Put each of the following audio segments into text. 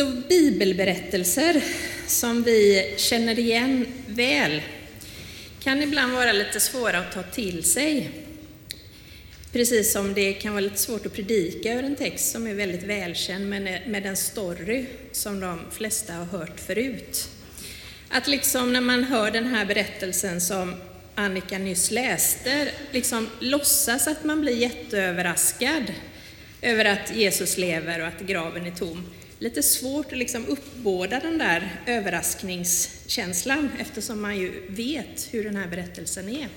Så bibelberättelser som vi känner igen väl kan ibland vara lite svåra att ta till sig. Precis som det kan vara lite svårt att predika över en text som är väldigt välkänd men eh, med en story som de flesta har hört förut. Att liksom när man hör den här berättelsen som Annika nyss läste, liksom låtsas att man blir jätteöverraskad över att Jesus lever och att graven är tom. Lite svårt att liksom uppbåda den där överraskningskänslan eftersom man ju vet hur den här berättelsen är.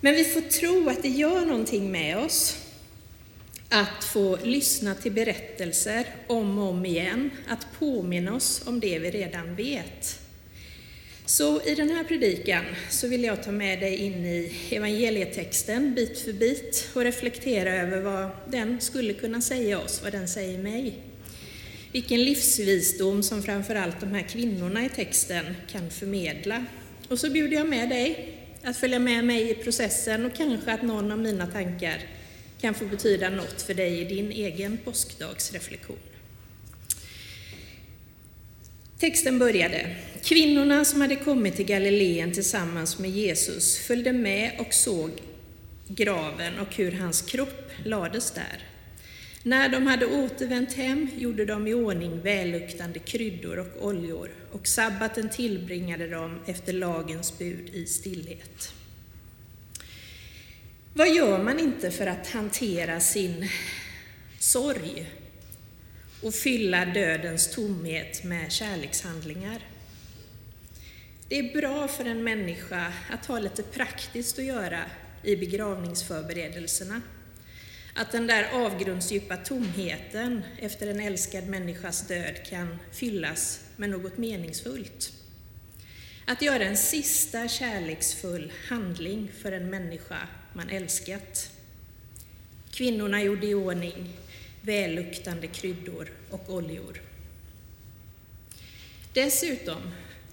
Men vi får tro att det gör någonting med oss att få lyssna till berättelser om och om igen, att påminna oss om det vi redan vet. Så i den här predikan så vill jag ta med dig in i evangelietexten bit för bit och reflektera över vad den skulle kunna säga oss, vad den säger mig. Vilken livsvisdom som framförallt de här kvinnorna i texten kan förmedla. Och så bjuder jag med dig att följa med mig i processen och kanske att någon av mina tankar kan få betyda något för dig i din egen påskdagsreflektion. Texten började. Kvinnorna som hade kommit till Galileen tillsammans med Jesus följde med och såg graven och hur hans kropp lades där. När de hade återvänt hem gjorde de i ordning välluktande kryddor och oljor och sabbaten tillbringade de efter lagens bud i stillhet. Vad gör man inte för att hantera sin sorg och fylla dödens tomhet med kärlekshandlingar? Det är bra för en människa att ha lite praktiskt att göra i begravningsförberedelserna. Att den där avgrundsdjupa tomheten efter en älskad människas död kan fyllas med något meningsfullt. Att göra en sista kärleksfull handling för en människa man älskat. Kvinnorna gjorde i ordning välluktande kryddor och oljor. Dessutom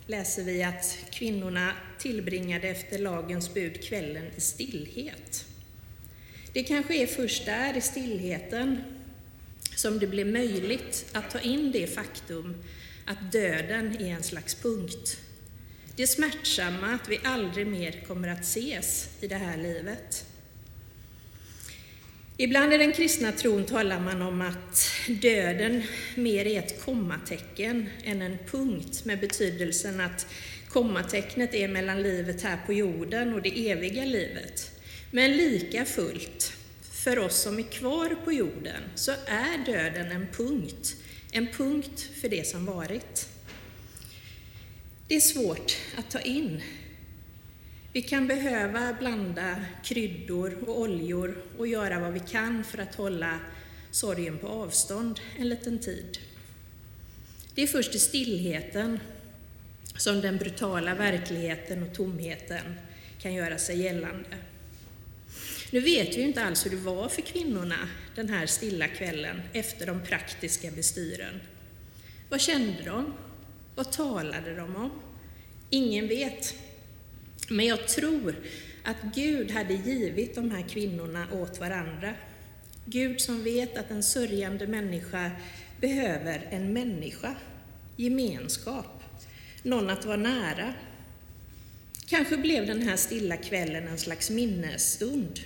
läser vi att kvinnorna tillbringade efter lagens bud kvällen i stillhet. Det kanske är först där, i stillheten, som det blir möjligt att ta in det faktum att döden är en slags punkt. Det smärtsamma att vi aldrig mer kommer att ses i det här livet. Ibland i den kristna tron talar man om att döden mer är ett kommatecken än en punkt med betydelsen att kommatecknet är mellan livet här på jorden och det eviga livet. Men lika fullt, för oss som är kvar på jorden, så är döden en punkt, en punkt för det som varit. Det är svårt att ta in. Vi kan behöva blanda kryddor och oljor och göra vad vi kan för att hålla sorgen på avstånd en liten tid. Det är först i stillheten som den brutala verkligheten och tomheten kan göra sig gällande. Nu vet vi ju inte alls hur det var för kvinnorna den här stilla kvällen efter de praktiska bestyren. Vad kände de? Vad talade de om? Ingen vet. Men jag tror att Gud hade givit de här kvinnorna åt varandra. Gud som vet att en sörjande människa behöver en människa, gemenskap, någon att vara nära. Kanske blev den här stilla kvällen en slags minnesstund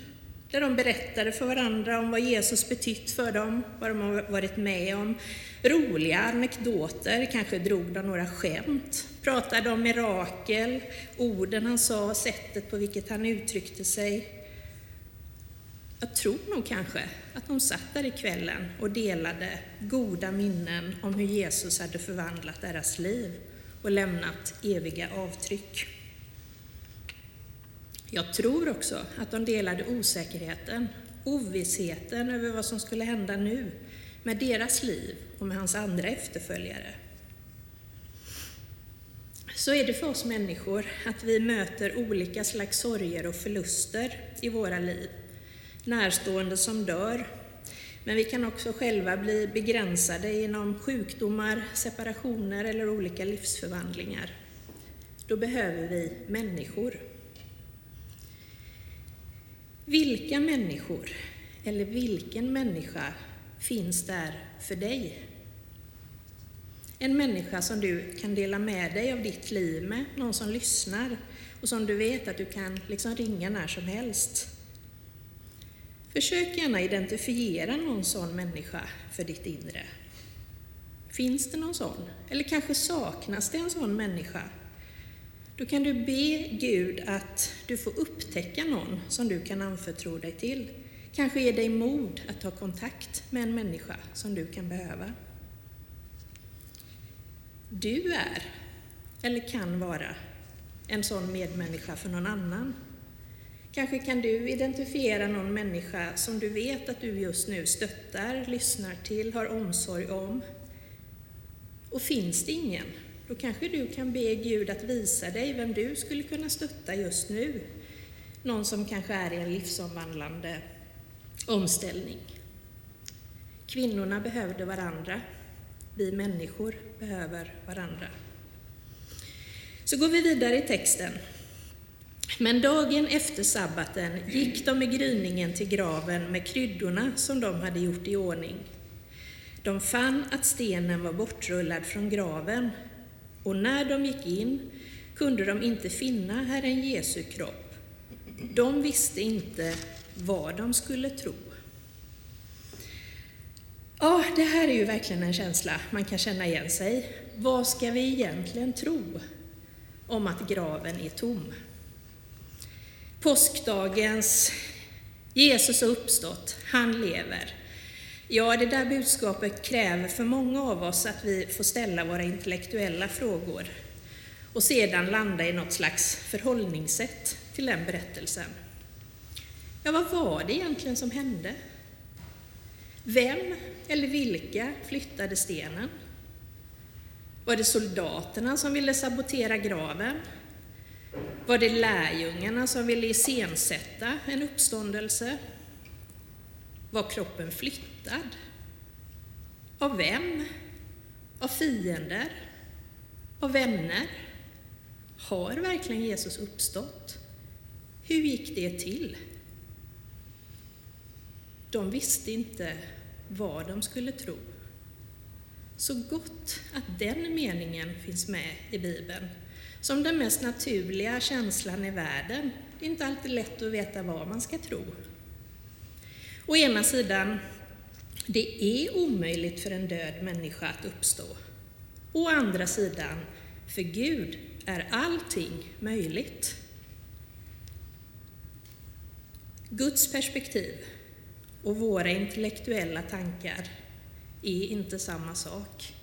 där de berättade för varandra om vad Jesus betytt för dem, vad de har varit med om. Roliga anekdoter, kanske drog de några skämt, pratade om mirakel, orden han sa, sättet på vilket han uttryckte sig. Jag tror nog kanske att de satt där i kvällen och delade goda minnen om hur Jesus hade förvandlat deras liv och lämnat eviga avtryck. Jag tror också att de delade osäkerheten, ovissheten över vad som skulle hända nu med deras liv och med hans andra efterföljare. Så är det för oss människor, att vi möter olika slags sorger och förluster i våra liv. Närstående som dör, men vi kan också själva bli begränsade genom sjukdomar, separationer eller olika livsförvandlingar. Då behöver vi människor. Vilka människor, eller vilken människa, finns där för dig? En människa som du kan dela med dig av ditt liv med, någon som lyssnar och som du vet att du kan liksom ringa när som helst. Försök gärna identifiera någon sån människa för ditt inre. Finns det någon sån? Eller kanske saknas det en sån människa? Då kan du be Gud att du får upptäcka någon som du kan anförtro dig till. Kanske ge dig mod att ta kontakt med en människa som du kan behöva. Du är, eller kan vara, en sån medmänniska för någon annan. Kanske kan du identifiera någon människa som du vet att du just nu stöttar, lyssnar till, har omsorg om. Och finns det ingen, då kanske du kan be Gud att visa dig vem du skulle kunna stötta just nu. Någon som kanske är i en livsomvandlande omställning. Kvinnorna behövde varandra. Vi människor behöver varandra. Så går vi vidare i texten. Men dagen efter sabbaten gick de i gryningen till graven med kryddorna som de hade gjort i ordning. De fann att stenen var bortrullad från graven, och när de gick in kunde de inte finna Herren Jesu kropp. De visste inte vad de skulle tro. Ja, det här är ju verkligen en känsla man kan känna igen sig. Vad ska vi egentligen tro om att graven är tom? Påskdagens Jesus har uppstått, han lever. Ja, det där budskapet kräver för många av oss att vi får ställa våra intellektuella frågor och sedan landa i något slags förhållningssätt till den berättelsen. Ja, vad var det egentligen som hände? Vem eller vilka flyttade stenen? Var det soldaterna som ville sabotera graven? Var det lärjungarna som ville iscensätta en uppståndelse? Var kroppen flyttad? Av vem? Av fiender? Av vänner? Har verkligen Jesus uppstått? Hur gick det till? De visste inte vad de skulle tro. Så gott att den meningen finns med i Bibeln, som den mest naturliga känslan i världen. Det är inte alltid lätt att veta vad man ska tro. Å ena sidan, det är omöjligt för en död människa att uppstå. Å andra sidan, för Gud är allting möjligt. Guds perspektiv och våra intellektuella tankar är inte samma sak.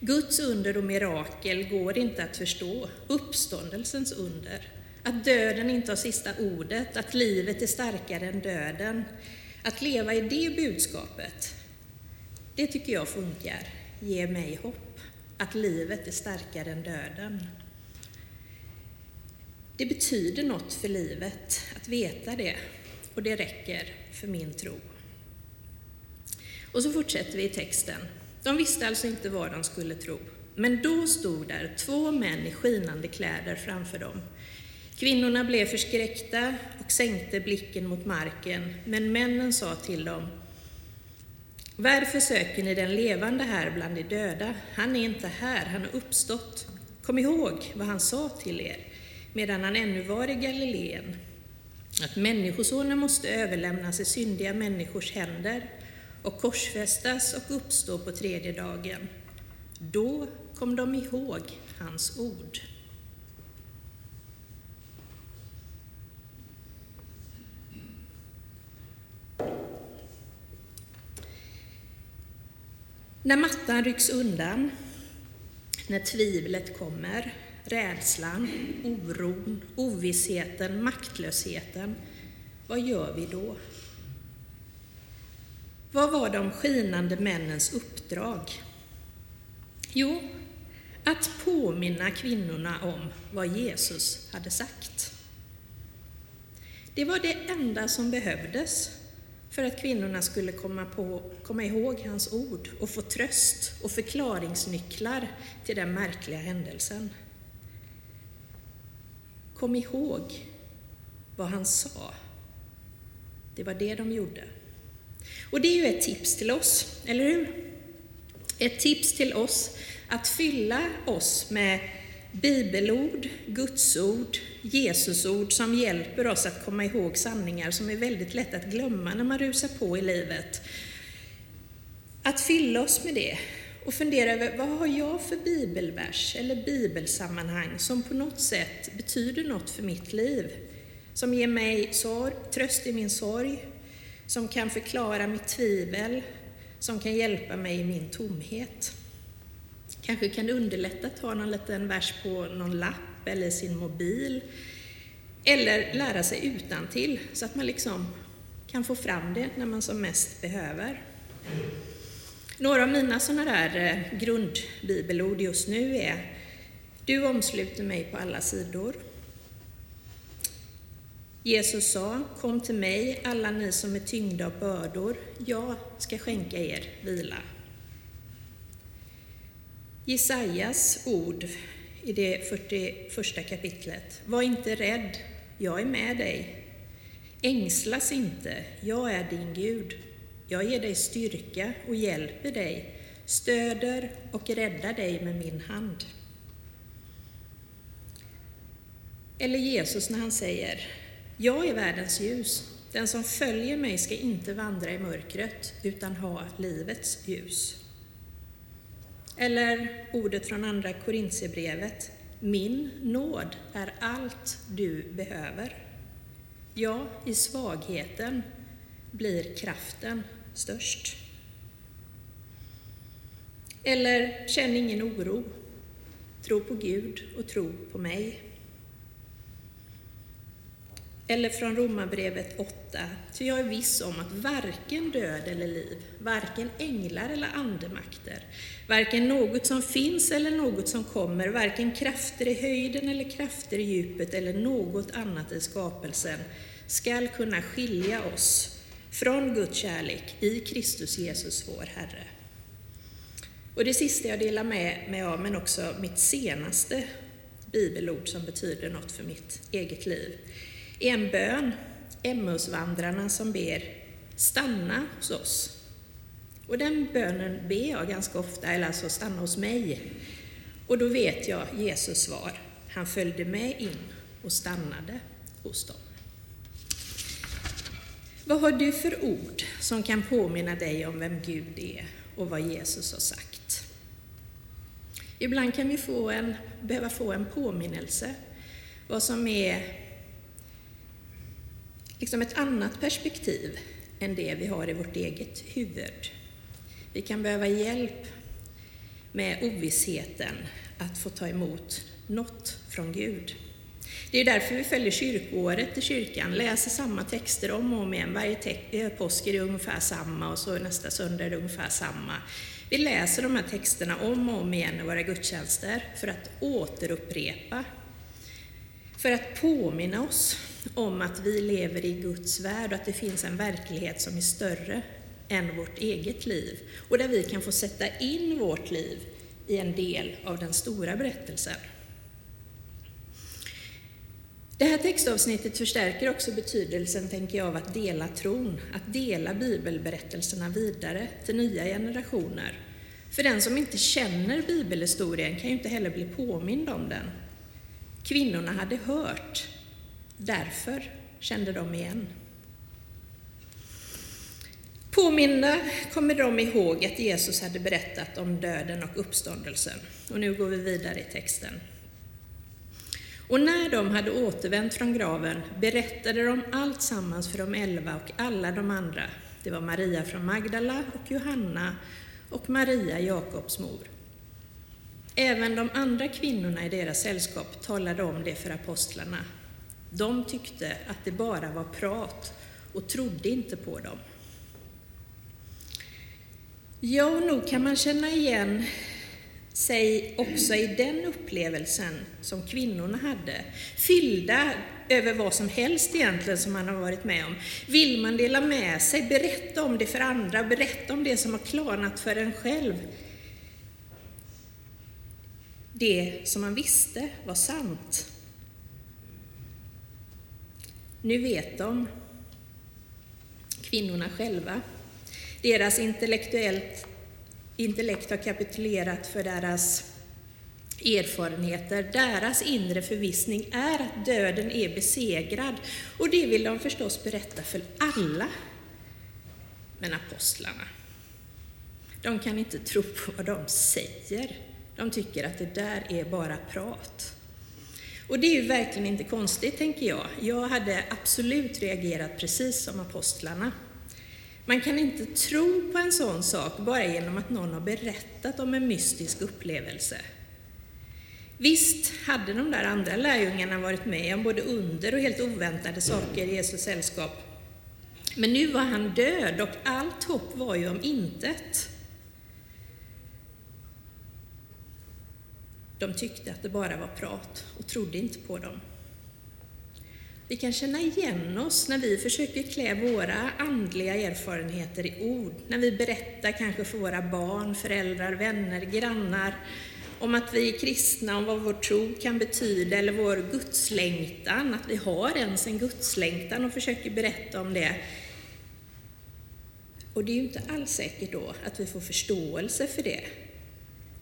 Guds under och mirakel går inte att förstå, uppståndelsens under. Att döden inte har sista ordet, att livet är starkare än döden. Att leva i det budskapet, det tycker jag funkar, ger mig hopp. Att livet är starkare än döden. Det betyder något för livet att veta det, och det räcker för min tro. Och så fortsätter vi i texten. De visste alltså inte vad de skulle tro. Men då stod där två män i skinande kläder framför dem. Kvinnorna blev förskräckta och sänkte blicken mot marken, men männen sa till dem varför söker ni den levande här bland de döda? Han är inte här, han har uppstått. Kom ihåg vad han sa till er medan han ännu var i Galileen, att Människosonen måste överlämnas i syndiga människors händer och korsfästas och uppstå på tredje dagen. Då kom de ihåg hans ord. När mattan rycks undan, när tvivlet kommer, rädslan, oron, ovissheten, maktlösheten, vad gör vi då? Vad var de skinande männens uppdrag? Jo, att påminna kvinnorna om vad Jesus hade sagt. Det var det enda som behövdes för att kvinnorna skulle komma, på, komma ihåg hans ord och få tröst och förklaringsnycklar till den märkliga händelsen. Kom ihåg vad han sa. Det var det de gjorde. Och det är ju ett tips till oss, eller hur? Ett tips till oss Att fylla oss med bibelord, Gudsord, Jesusord som hjälper oss att komma ihåg sanningar som är väldigt lätt att glömma när man rusar på i livet. Att fylla oss med det och fundera över vad har jag för bibelvers eller bibelsammanhang som på något sätt betyder något för mitt liv. Som ger mig sorg, tröst i min sorg, som kan förklara mitt tvivel, som kan hjälpa mig i min tomhet. Kanske kan det underlätta att ha någon liten vers på någon lapp eller sin mobil. Eller lära sig utan till så att man liksom kan få fram det när man som mest behöver. Några av mina sådana där eh, grundbibelord just nu är Du omsluter mig på alla sidor. Jesus sa, kom till mig alla ni som är tyngda av bördor, jag ska skänka er vila. Jesajas ord i det 41 kapitlet. Var inte rädd, jag är med dig. Ängslas inte, jag är din Gud. Jag ger dig styrka och hjälper dig, stöder och räddar dig med min hand. Eller Jesus när han säger, jag är världens ljus. Den som följer mig ska inte vandra i mörkret utan ha livets ljus. Eller ordet från Andra Korintierbrevet. Min nåd är allt du behöver. Ja, i svagheten blir kraften störst. Eller känn ingen oro. Tro på Gud och tro på mig. Eller från Romarbrevet 8. Ty jag är viss om att varken död eller liv, varken änglar eller andemakter, varken något som finns eller något som kommer, varken krafter i höjden eller krafter i djupet eller något annat i skapelsen, skall kunna skilja oss från Guds kärlek i Kristus Jesus vår Herre. Och det sista jag delar med mig av, men också mitt senaste bibelord som betyder något för mitt eget liv, en bön, Emmausvandrarna som ber stanna hos oss. Och den bönen ber jag ganska ofta, eller alltså stanna hos mig. Och då vet jag Jesus svar. Han följde med in och stannade hos dem. Vad har du för ord som kan påminna dig om vem Gud är och vad Jesus har sagt? Ibland kan vi få en, behöva få en påminnelse vad som är liksom ett annat perspektiv än det vi har i vårt eget huvud. Vi kan behöva hjälp med ovissheten att få ta emot något från Gud. Det är därför vi följer kyrkoåret i kyrkan, läser samma texter om och om igen. Varje eh, påsk är det ungefär samma och så nästa söndag är det ungefär samma. Vi läser de här texterna om och om igen i våra gudstjänster för att återupprepa, för att påminna oss om att vi lever i Guds värld och att det finns en verklighet som är större än vårt eget liv och där vi kan få sätta in vårt liv i en del av den stora berättelsen. Det här textavsnittet förstärker också betydelsen, tänker jag, av att dela tron, att dela bibelberättelserna vidare till nya generationer. För den som inte känner bibelhistorien kan ju inte heller bli påmind om den. Kvinnorna hade hört, därför kände de igen. Påminna kommer de ihåg att Jesus hade berättat om döden och uppståndelsen. Och nu går vi vidare i texten. Och när de hade återvänt från graven berättade de allt sammans för de elva och alla de andra. Det var Maria från Magdala och Johanna och Maria, Jakobs mor. Även de andra kvinnorna i deras sällskap talade om det för apostlarna. De tyckte att det bara var prat och trodde inte på dem. Ja, nog kan man känna igen sig också i den upplevelsen som kvinnorna hade, fyllda över vad som helst egentligen som man har varit med om. Vill man dela med sig, berätta om det för andra, berätta om det som har klarnat för en själv. Det som man visste var sant. Nu vet de, kvinnorna själva, deras intellektuellt intellekt har kapitulerat för deras erfarenheter. Deras inre förvissning är att döden är besegrad och det vill de förstås berätta för alla. Men apostlarna, de kan inte tro på vad de säger. De tycker att det där är bara prat. Och det är ju verkligen inte konstigt, tänker jag. Jag hade absolut reagerat precis som apostlarna. Man kan inte tro på en sån sak bara genom att någon har berättat om en mystisk upplevelse. Visst hade de där andra lärjungarna varit med om både under och helt oväntade saker i Jesus sällskap. Men nu var han död och allt hopp var ju om intet. De tyckte att det bara var prat och trodde inte på dem. Vi kan känna igen oss när vi försöker klä våra andliga erfarenheter i ord, när vi berättar kanske för våra barn, föräldrar, vänner, grannar om att vi är kristna, om vad vår tro kan betyda eller vår gudslängtan, att vi har ens en gudslängtan och försöker berätta om det. Och det är ju inte alls säkert då att vi får förståelse för det.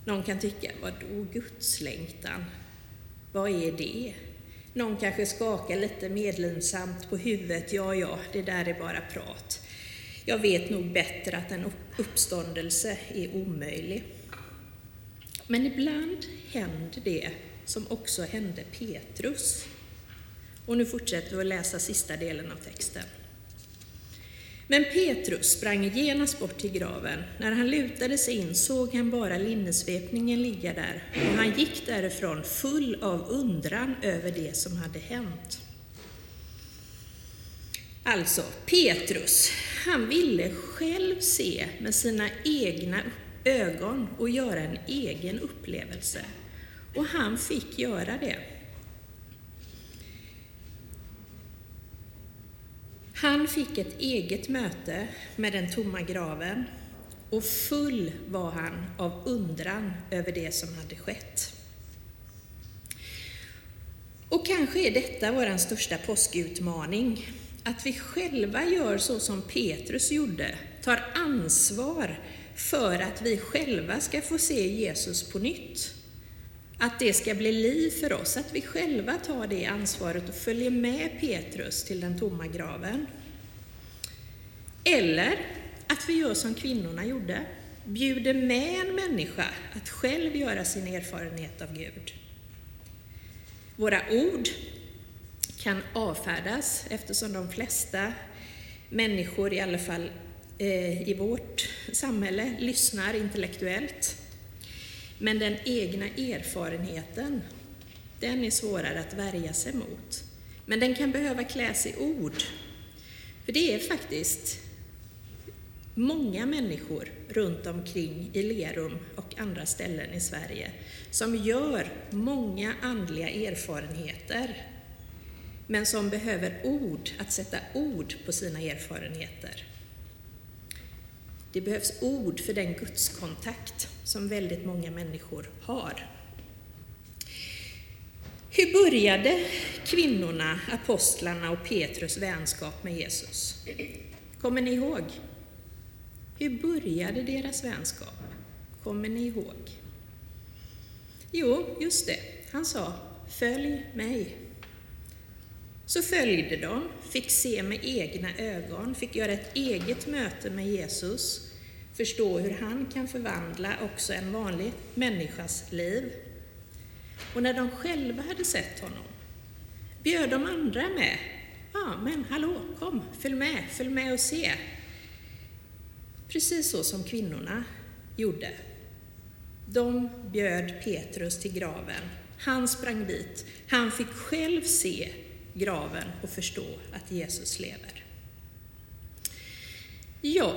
Någon kan tycka, vadå, gudslängtan? Vad är det? Någon kanske skakar lite medlidsamt på huvudet, ja, ja, det där är bara prat. Jag vet nog bättre att en uppståndelse är omöjlig. Men ibland händer det som också hände Petrus. Och nu fortsätter vi att läsa sista delen av texten. Men Petrus sprang genast bort till graven. När han lutade sig in såg han bara linnesvepningen ligga där, och han gick därifrån full av undran över det som hade hänt. Alltså, Petrus, han ville själv se med sina egna ögon och göra en egen upplevelse. Och han fick göra det. Han fick ett eget möte med den tomma graven och full var han av undran över det som hade skett. Och kanske är detta vår största påskutmaning, att vi själva gör så som Petrus gjorde, tar ansvar för att vi själva ska få se Jesus på nytt. Att det ska bli liv för oss, att vi själva tar det ansvaret och följer med Petrus till den tomma graven. Eller att vi gör som kvinnorna gjorde, bjuder med en människa att själv göra sin erfarenhet av Gud. Våra ord kan avfärdas eftersom de flesta människor, i alla fall eh, i vårt samhälle, lyssnar intellektuellt. Men den egna erfarenheten, den är svårare att värja sig mot. Men den kan behöva kläs i ord. För det är faktiskt många människor runt omkring i Lerum och andra ställen i Sverige som gör många andliga erfarenheter, men som behöver ord, att sätta ord på sina erfarenheter. Det behövs ord för den gudskontakt som väldigt många människor har. Hur började kvinnorna, apostlarna och Petrus vänskap med Jesus? Kommer ni ihåg? Hur började deras vänskap? Kommer ni ihåg? Jo, just det. Han sa ”Följ mig”. Så följde de, fick se med egna ögon, fick göra ett eget möte med Jesus, förstå hur han kan förvandla också en vanlig människas liv. Och när de själva hade sett honom bjöd de andra med. Ja, men hallå, kom, följ med, följ med och se. Precis så som kvinnorna gjorde. De bjöd Petrus till graven. Han sprang dit. Han fick själv se graven och förstå att Jesus lever. Ja,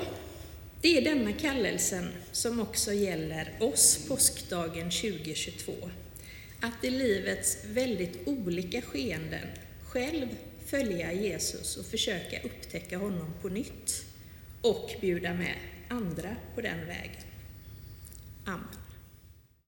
det är denna kallelsen som också gäller oss påskdagen 2022. Att i livets väldigt olika skeenden själv följa Jesus och försöka upptäcka honom på nytt och bjuda med andra på den vägen. Amen.